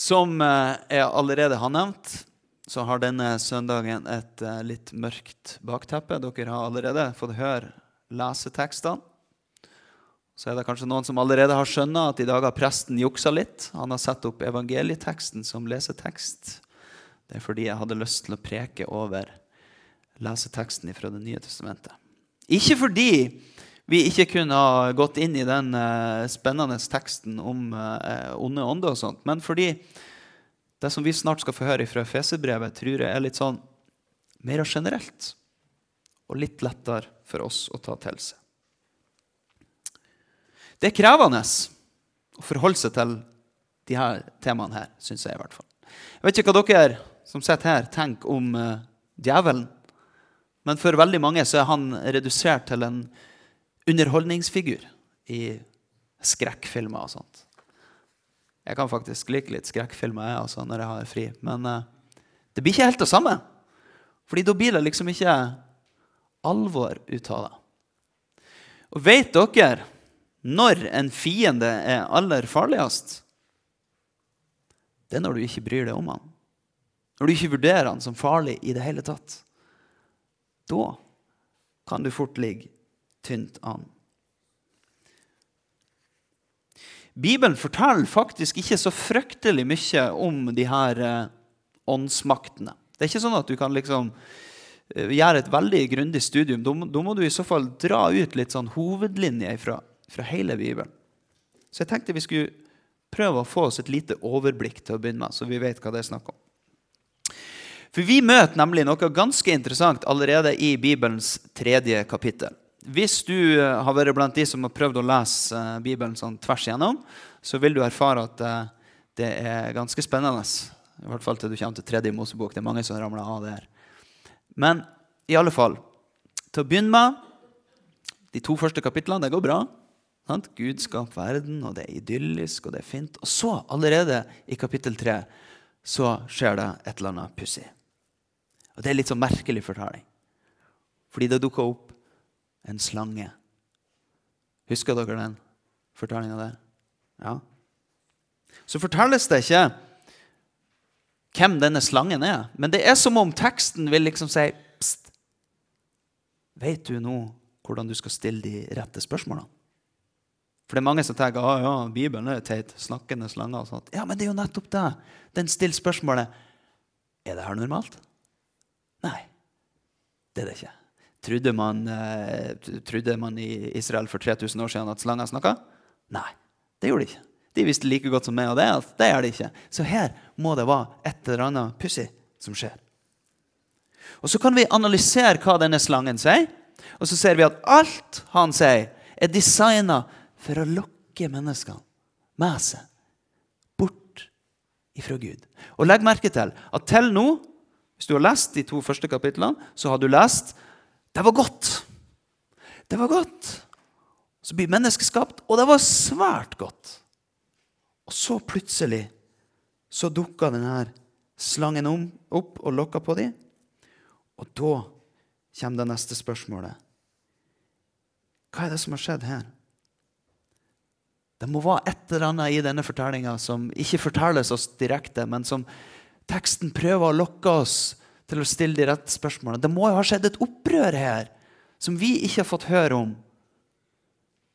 Som eh, jeg allerede har nevnt, så har denne søndagen et eh, litt mørkt bakteppe. Dere har allerede fått høre lesetekstene. Så er det kanskje noen som allerede har skjønnet at i dag har presten juksa litt. Han har satt opp evangelieteksten som lesetekst. Det er fordi jeg hadde lyst til å preke over leseteksten fra Det nye testamentet. Ikke fordi vi ikke kunne ha gått inn i den eh, spennende teksten om eh, onde ånder og sånt, men fordi det som vi snart skal få høre fra Feserbrevet, tror jeg er litt sånn mer generelt og litt lettere for oss å ta til seg. Det er krevende å forholde seg til de her temaene her, syns jeg i hvert fall. Jeg vet ikke hva dere som sitter her, tenker om uh, djevelen. Men for veldig mange så er han redusert til en underholdningsfigur i skrekkfilmer og sånt. Jeg kan faktisk like litt skrekkfilmer jeg, altså, når jeg har fri. Men uh, det blir ikke helt det samme. Fordi da blir det liksom ikke alvor ut av det. Og vet dere når en fiende er aller farligst? Det er når du ikke bryr deg om han. Når du ikke vurderer han som farlig i det hele tatt. Da kan du fort ligge tynt an. Bibelen forteller faktisk ikke så fryktelig mye om de her eh, åndsmaktene. Det er ikke sånn at du kan liksom eh, gjøre et veldig grundig studium. Da, må du i så fall dra ut litt sånn hovedlinjer fra, fra hele Bibelen. Så jeg tenkte vi skulle prøve å få oss et lite overblikk til å begynne med, så vi vet hva det er snakk om. For vi møter nemlig noe ganske interessant allerede i Bibelens tredje kapittel. Hvis du eh, har vært blant de som har prøvd å lese eh, Bibelen sånn tvers igjennom, så vil du erfare at eh, det er ganske spennende. I hvert fall til du kommer til tredje Mosebok. Det er mange som ramler av der. Men i alle fall, til å begynne med De to første kapitlene, det går bra. Sant? Gud skaper verden, og det er idyllisk, og det er fint. Og så, allerede i kapittel tre, så skjer det et eller annet pussig. Og Det er litt sånn merkelig fortelling. Fordi det dukker opp en slange. Husker dere den fortellinga der? Ja. Så fortelles det ikke hvem denne slangen er. Men det er som om teksten vil liksom si Pst, vet du nå hvordan du skal stille de rette spørsmålene? For det er mange som tenker ah, ja, Bibelen er teit. Snakkende slanger. og sånt. Ja, men det er jo nettopp det. Den stiller spørsmålet er det her normalt. Nei, det er det ikke. Trodde man, uh, trodde man, i Israel for 3000 år siden at slanger snakka? Nei, det gjorde de ikke. De visste like godt som meg og det at det gjør de ikke. Så her må det være et eller annet pussig som skjer. Og Så kan vi analysere hva denne slangen sier, og så ser vi at alt han sier, er designa for å lokke menneskene med seg bort ifra Gud. Og legg merke til at til nå, hvis du har lest de to første kapitlene, så har du lest det var godt. Det var godt. Så blir mennesket skapt, og det var svært godt. Og så plutselig så dukka denne slangen om, opp og lokka på dem. Og da kommer det neste spørsmålet. Hva er det som har skjedd her? Det må være et eller annet i denne fortellinga som ikke fortelles oss direkte, men som teksten prøver å lokke oss til å stille de rette spørsmålene. Det må jo ha skjedd et opprør her som vi ikke har fått høre om.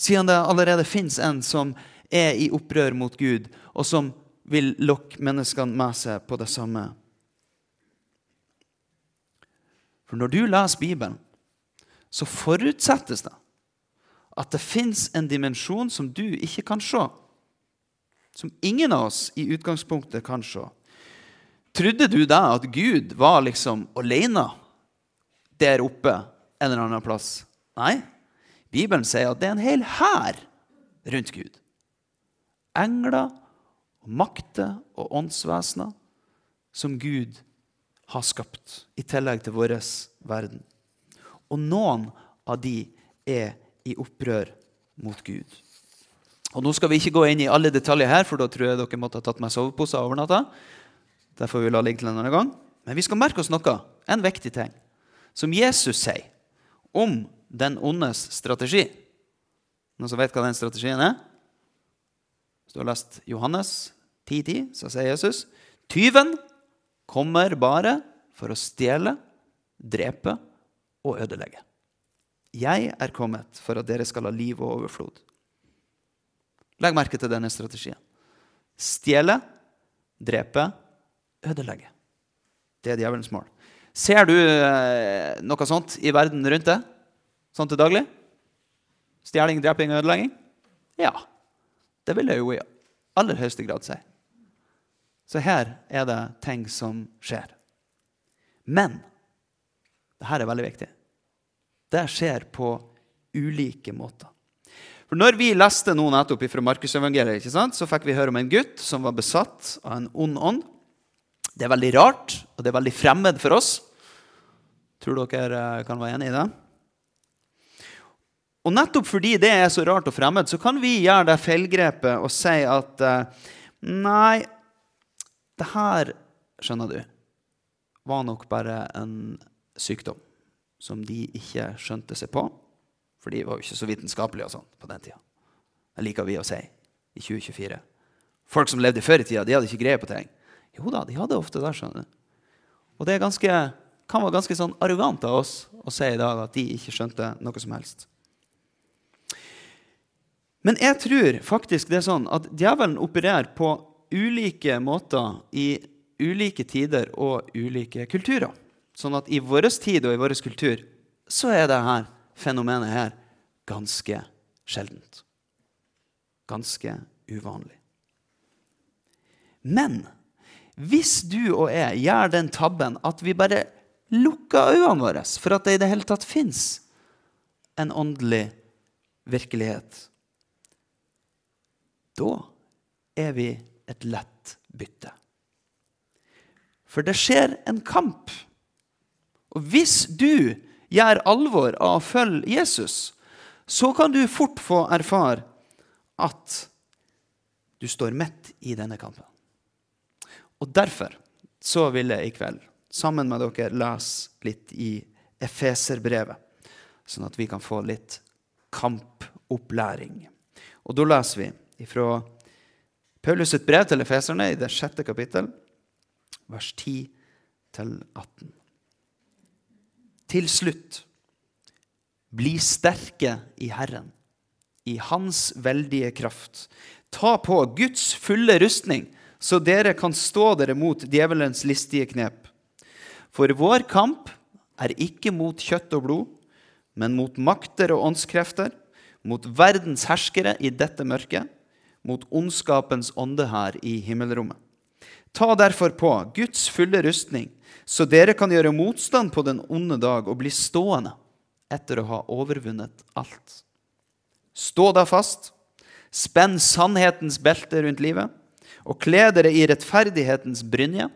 Siden det allerede fins en som er i opprør mot Gud, og som vil lokke menneskene med seg på det samme. For når du leser Bibelen, så forutsettes det at det fins en dimensjon som du ikke kan se. Som ingen av oss i utgangspunktet kan se. Trodde du da at Gud var liksom alene der oppe en eller annen plass? Nei. Bibelen sier at det er en hel hær rundt Gud. Engler og makter og åndsvesener som Gud har skapt, i tillegg til vår verden. Og noen av de er i opprør mot Gud. Og Nå skal vi ikke gå inn i alle detaljer her, for da tror jeg dere måtte ha tatt med soveposer over natta. Det får vi la ligge til en annen gang. Men vi skal merke oss noe, en viktig ting, som Jesus sier om den ondes strategi. Noen som vet hva den strategien er? Hvis du har lest Johannes 10.10 så sier Jesus tyven kommer bare for å stjele, drepe og ødelegge. Jeg er kommet for at dere skal ha liv og overflod. Legg merke til denne strategien. Stjele, drepe, ødelegge. Det er djevelens mål. Ser du eh, noe sånt i verden rundt deg? Sånn til daglig? Stjeling, dreping og ødelegging? Ja. Det vil jeg jo i aller høyeste grad si. Så her er det ting som skjer. Men dette er veldig viktig. Det skjer på ulike måter. For når vi leste nå nettopp fra Markusevangeliet, så fikk vi høre om en gutt som var besatt av en ond ånd. Det er veldig rart, og det er veldig fremmed for oss. Tror dere eh, kan være enig i det? Og nettopp fordi det er så rart og fremmed, så kan vi gjøre det feilgrepet og si at eh, Nei, det her, skjønner du, var nok bare en sykdom som de ikke skjønte seg på. For de var jo ikke så vitenskapelige og sånn på den tida. Det liker vi å si i 2024. Folk som levde før i tida, de hadde ikke greie på ting. Jo da, de hadde ofte det. skjønner du. Og det ganske, kan være ganske sånn arrogant av oss å si i dag at de ikke skjønte noe som helst. Men jeg tror faktisk det er sånn at djevelen opererer på ulike måter i ulike tider og ulike kulturer. Sånn at i vår tid og i vår kultur så er det her fenomenet her ganske sjeldent. Ganske uvanlig. Men hvis du og jeg gjør den tabben at vi bare lukker øynene våre for at det i det hele tatt fins en åndelig virkelighet, da er vi et lett bytte. For det skjer en kamp. Og hvis du gjør alvor av å følge Jesus, så kan du fort få erfare at du står midt i denne kampen. Og derfor så vil jeg i kveld sammen med dere lese litt i Efeserbrevet, sånn at vi kan få litt kampopplæring. Og da leser vi fra Paulus' sitt brev til efeserne i det sjette kapittel, vers 10 18. Til slutt, bli sterke i Herren, i Hans veldige kraft. Ta på Guds fulle rustning, så dere kan stå dere mot djevelens listige knep. For vår kamp er ikke mot kjøtt og blod, men mot makter og åndskrefter, mot verdens herskere i dette mørket, mot ondskapens ånde her i himmelrommet. Ta derfor på Guds fulle rustning, så dere kan gjøre motstand på den onde dag og bli stående etter å ha overvunnet alt. Stå da fast, spenn sannhetens belte rundt livet, og kle dere i rettferdighetens brynje.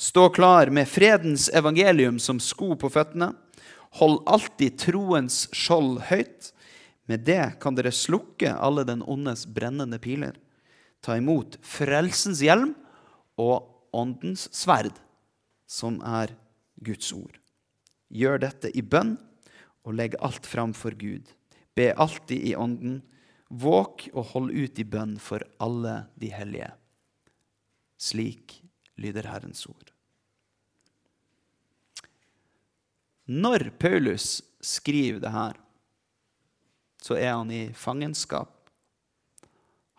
Stå klar med fredens evangelium som sko på føttene. Hold alltid troens skjold høyt. Med det kan dere slukke alle den ondes brennende piler. Ta imot frelsens hjelm og åndens sverd, som er Guds ord. Gjør dette i bønn og legg alt fram for Gud. Be alltid i ånden. Våk og hold ut i bønn for alle de hellige. Slik lyder Herrens ord. Når Paulus skriver det her, så er han i fangenskap.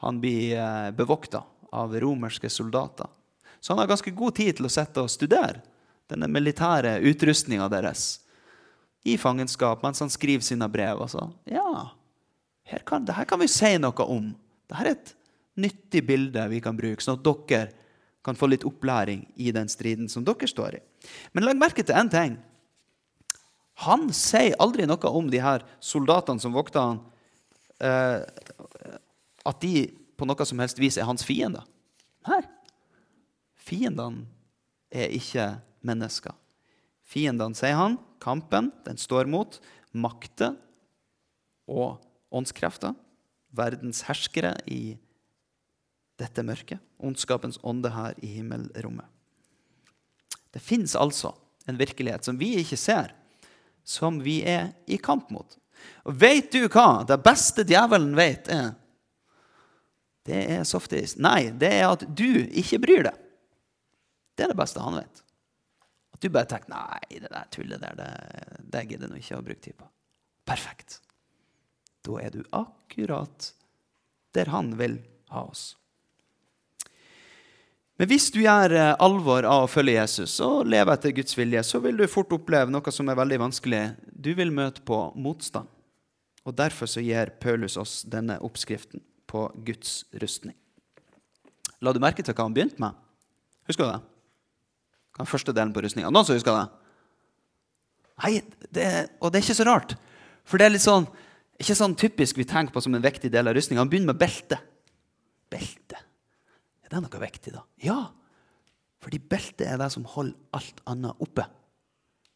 Han blir eh, bevokta av romerske soldater. Så han har ganske god tid til å sette og studere denne militære utrustninga deres i fangenskap mens han skriver sine brev. Altså. Ja, her kan, det her kan vi si noe om. Dette er et nyttig bilde vi kan bruke, sånn at dere kan få litt opplæring i den striden som dere står i. Men legg merke til én ting. Han sier aldri noe om de her soldatene som vokter han, eh, at de på noe som helst vis er hans fiender. Nei. Fiendene er ikke mennesker. Fiendene, sier han, kampen, den står mot makter og åndskrefter. Verdens herskere i dette mørket. Ondskapens ånde her i himmelrommet. Det fins altså en virkelighet som vi ikke ser, som vi er i kamp mot. Og vet du hva det beste djevelen vet, er? det er softis. Nei, det er at du ikke bryr deg. Det er det beste han vet. At du bare tenker nei, det der tullet der, det, det gidder jeg ikke å bruke tid på. Perfekt. Da er du akkurat der han vil ha oss. Men hvis du gjør eh, alvor av å følge Jesus og leve etter Guds vilje, så vil du fort oppleve noe som er veldig vanskelig. Du vil møte på motstand. Og Derfor så gir Paulus oss denne oppskriften på Guds rustning. La du merke til hva han begynte med? Husker du det? Er første delen på rustninga? Noen som husker det? Nei, det, og det er ikke så rart. For det er litt sånn, ikke sånn typisk vi tenker på som en viktig del av rustninga. Han begynner med belte. Det er noe viktig, da. Ja, fordi beltet er det som holder alt annet oppe.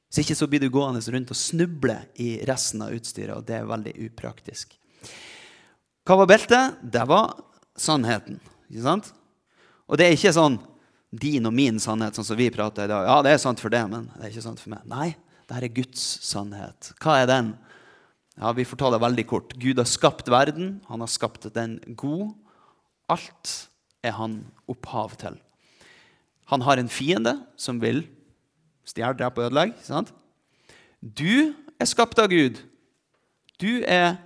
Så ikke så blir du gående rundt og snuble i resten av utstyret, og det er veldig upraktisk. Hva var beltet? Det var sannheten. ikke sant? Og det er ikke sånn din og min sannhet, sånn som vi prater i dag. Ja, det er sant for det, men det er ikke sant for meg. Nei, det er Guds sannhet. Hva er den? Ja, Vi får ta det veldig kort. Gud har skapt verden. Han har skapt den god. Alt er han opphav til. Han har en fiende som vil stjele, drepe og ødelegge. Sant? Du er skapt av Gud. Du er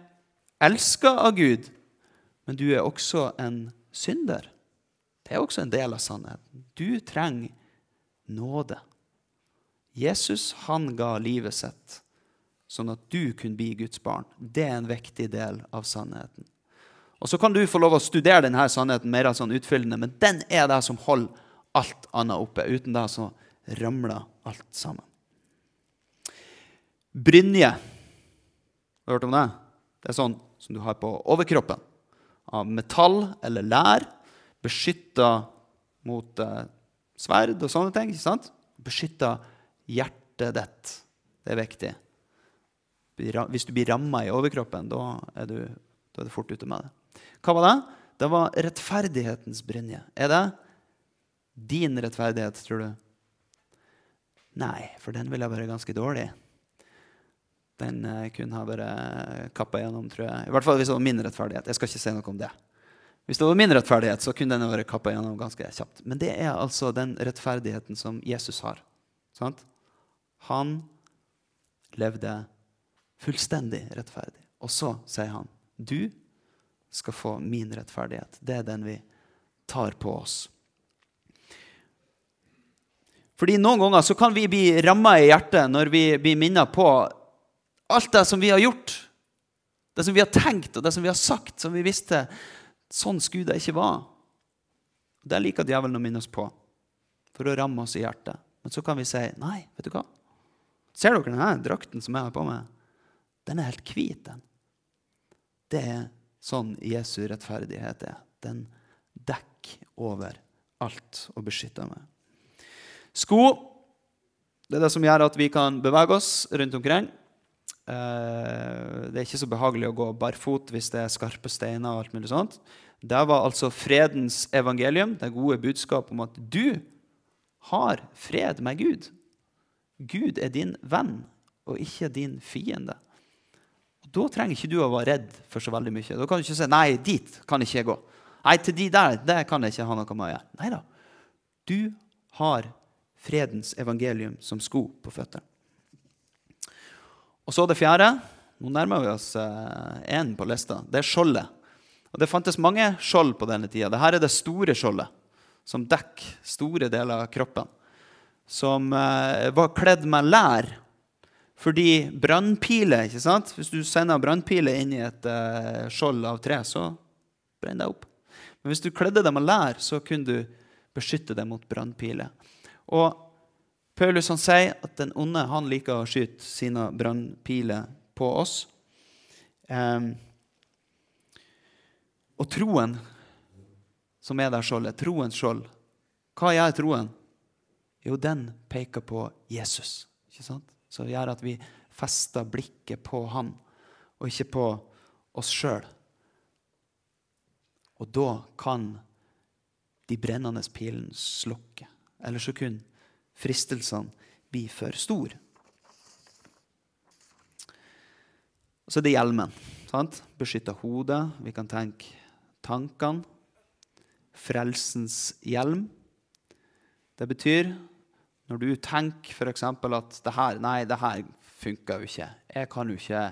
elska av Gud, men du er også en synder. Det er også en del av sannheten. Du trenger nåde. Jesus han ga livet sitt sånn at du kunne bli Guds barn. Det er en viktig del av sannheten. Og Så kan du få lov å studere denne sannheten mer sånn utfyllende, men den er det som holder alt annet oppe. Uten det så ramler alt sammen. Brynje. Har du hørt om det? Det er sånn som du har på overkroppen. Av metall eller lær. Beskytta mot eh, sverd og sånne ting. ikke sant? Beskytta hjertet ditt. Det er viktig. Hvis du blir ramma i overkroppen, da er, du, da er du fort ute med det. Hva var det? Det var rettferdighetens brynje. Er det din rettferdighet, tror du? Nei, for den ville være ganske dårlig. Den uh, kunne ha vært kappa gjennom, tror jeg. I hvert fall hvis det var min rettferdighet. Jeg skal ikke si noe om det. Hvis det var min rettferdighet, så kunne den vært kappa gjennom ganske kjapt. Men det er altså den rettferdigheten som Jesus har. Sant? Han levde fullstendig rettferdig. Og så sier han, du skal få min rettferdighet. Det er den vi tar på oss. Fordi Noen ganger så kan vi bli ramma i hjertet når vi blir minnet på alt det som vi har gjort. Det som vi har tenkt og det som vi har sagt, som vi visste sånn skulle det ikke være. Det liker djevelen å minne oss på for å ramme oss i hjertet. Men så kan vi si nei, vet du hva? Ser dere denne drakten som jeg har på meg? Den er helt hvit. den. Det er sånn Jesu rettferdighet er. Den dekker over alt og beskytter meg. Sko det er det som gjør at vi kan bevege oss rundt omkring. Eh, det er ikke så behagelig å gå barfot hvis det er skarpe steiner. og alt mulig sånt. Det var altså fredens evangelium, det gode budskap om at du har fred med Gud. Gud er din venn og ikke din fiende. Da trenger ikke du å være redd for så veldig mye. Da kan du ikke si 'nei, dit kan ikke jeg gå'. Nei, til de der det kan jeg ikke ha noe med å gjøre. Nei da. Du har fredens evangelium som sko på føttene. Og så det fjerde. Nå nærmer vi oss én eh, på lista. Det er skjoldet. Og Det fantes mange skjold på denne tida. Dette er det store skjoldet, som dekker store deler av kroppen. Som eh, var kledd med lær fordi brannpiler ikke sant? Hvis du sender brannpiler inn i et uh, skjold av tre, så brenner det opp. Men hvis du kledde dem av lær, så kunne du beskytte dem mot brannpiler. Og Paulus han sier at den onde han liker å skyte sine brannpiler på oss. Um, og troen, som er der skjoldet, troens skjold Hva gjør troen? Jo, den peker på Jesus. ikke sant? Som gjør at vi fester blikket på Han og ikke på oss sjøl. Og da kan de brennende pilene slukke. Eller så kunne fristelsene bli for store. Og så er det hjelmen. sant? Beskytter hodet. Vi kan tenke tankene. frelsens hjelm. Det betyr når du tenker f.eks. at det her, nei, det her funker jo ikke. Jeg kan jo ikke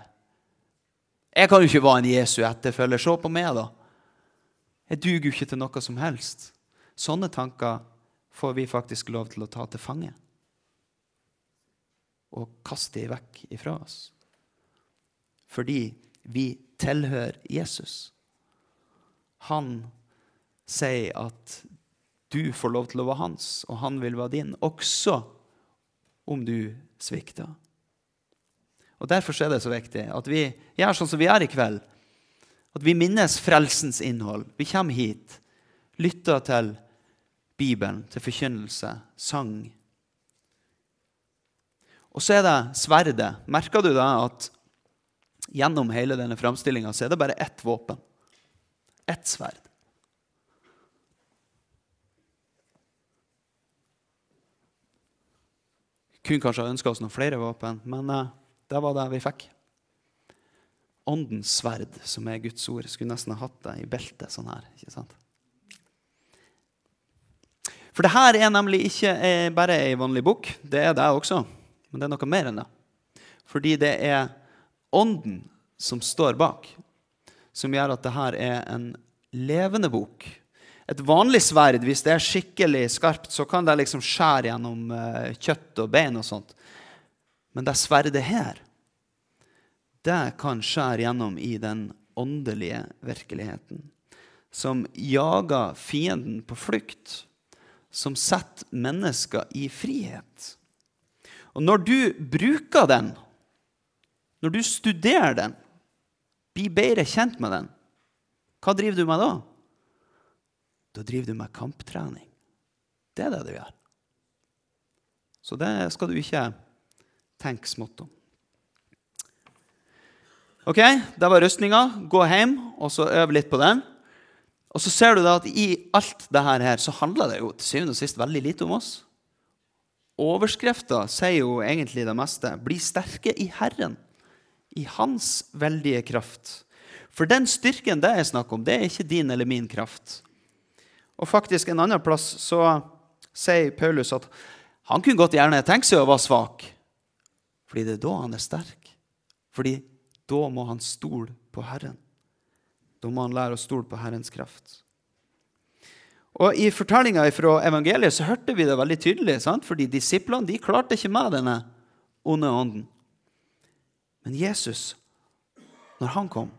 jeg kan jo ikke være en Jesu etterfølger. Se på meg, da. Jeg duger jo ikke til noe som helst. Sånne tanker får vi faktisk lov til å ta til fange. Og kaste dem vekk ifra oss. Fordi vi tilhører Jesus. Han sier at du får lov til å være hans, og han vil være din, også om du svikter. Og Derfor er det så viktig at vi gjør sånn som vi er i kveld. At vi minnes frelsens innhold. Vi kommer hit, lytter til Bibelen, til forkynnelse, sang. Og så er det sverdet. Merker du da at gjennom hele denne framstillinga er det bare ett våpen? Ett sverd. Kunne kanskje ha ønska oss noen flere våpen, men uh, det var det vi fikk. Åndens sverd, som er Guds ord. Skulle nesten ha hatt det i beltet sånn her. ikke sant? For det her er nemlig ikke eh, bare ei vanlig bok. Det er det også. Men det er noe mer enn det. Fordi det er Ånden som står bak, som gjør at det her er en levende bok. Et vanlig sverd, hvis det er skikkelig skarpt, så kan det liksom skjære gjennom uh, kjøtt og bein og sånt. Men det sverdet her, det kan skjære gjennom i den åndelige virkeligheten. Som jager fienden på flukt. Som setter mennesker i frihet. Og når du bruker den, når du studerer den, blir bedre kjent med den, hva driver du med da? Da driver du med kamptrening. Det er det du gjør. Så det skal du ikke tenke smått om. Ok, Det var rustninga. Gå hjem og så øv litt på den. Og så ser du da at i alt det her så handler det jo til syvende og sist veldig lite om oss. Overskrifta sier jo egentlig det meste. Bli sterke i Herren, i Hans veldige kraft. For den styrken det er snakk om, det er ikke din eller min kraft. Og faktisk en annen plass så sier Paulus at han kunne godt gjerne tenke seg å være svak, fordi det er da han er sterk. Fordi da må han stole på Herren. Da må han lære å stole på Herrens kraft. Og I fortellinga fra evangeliet så hørte vi det veldig tydelig. Sant? Fordi disiplene de klarte ikke med denne onde ånden. Men Jesus, når han kom,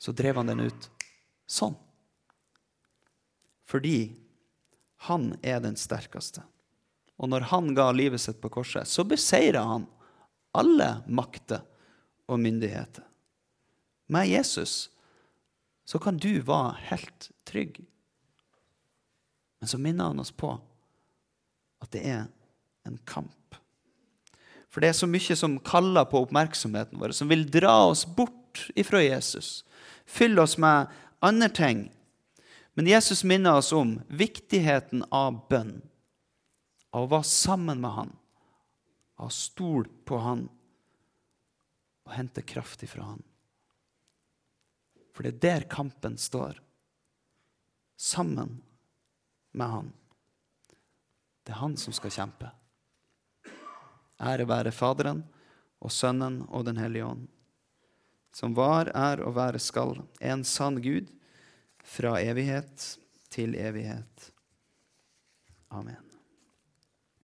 så drev han den ut sånn. Fordi han er den sterkeste. Og når han ga livet sitt på korset, så beseira han alle makter og myndigheter. Med Jesus så kan du være helt trygg. Men så minner han oss på at det er en kamp. For det er så mye som kaller på oppmerksomheten vår, som vil dra oss bort ifra Jesus fylle oss med andre ting. Men Jesus minner oss om viktigheten av bønn, av å være sammen med Han, av å stole på Han og hente kraft ifra Han. For det er der kampen står. Sammen med Han. Det er Han som skal kjempe. Ære være Faderen og Sønnen og Den hellige ånd som var, er og være skal, en sann Gud, fra evighet til evighet. Amen.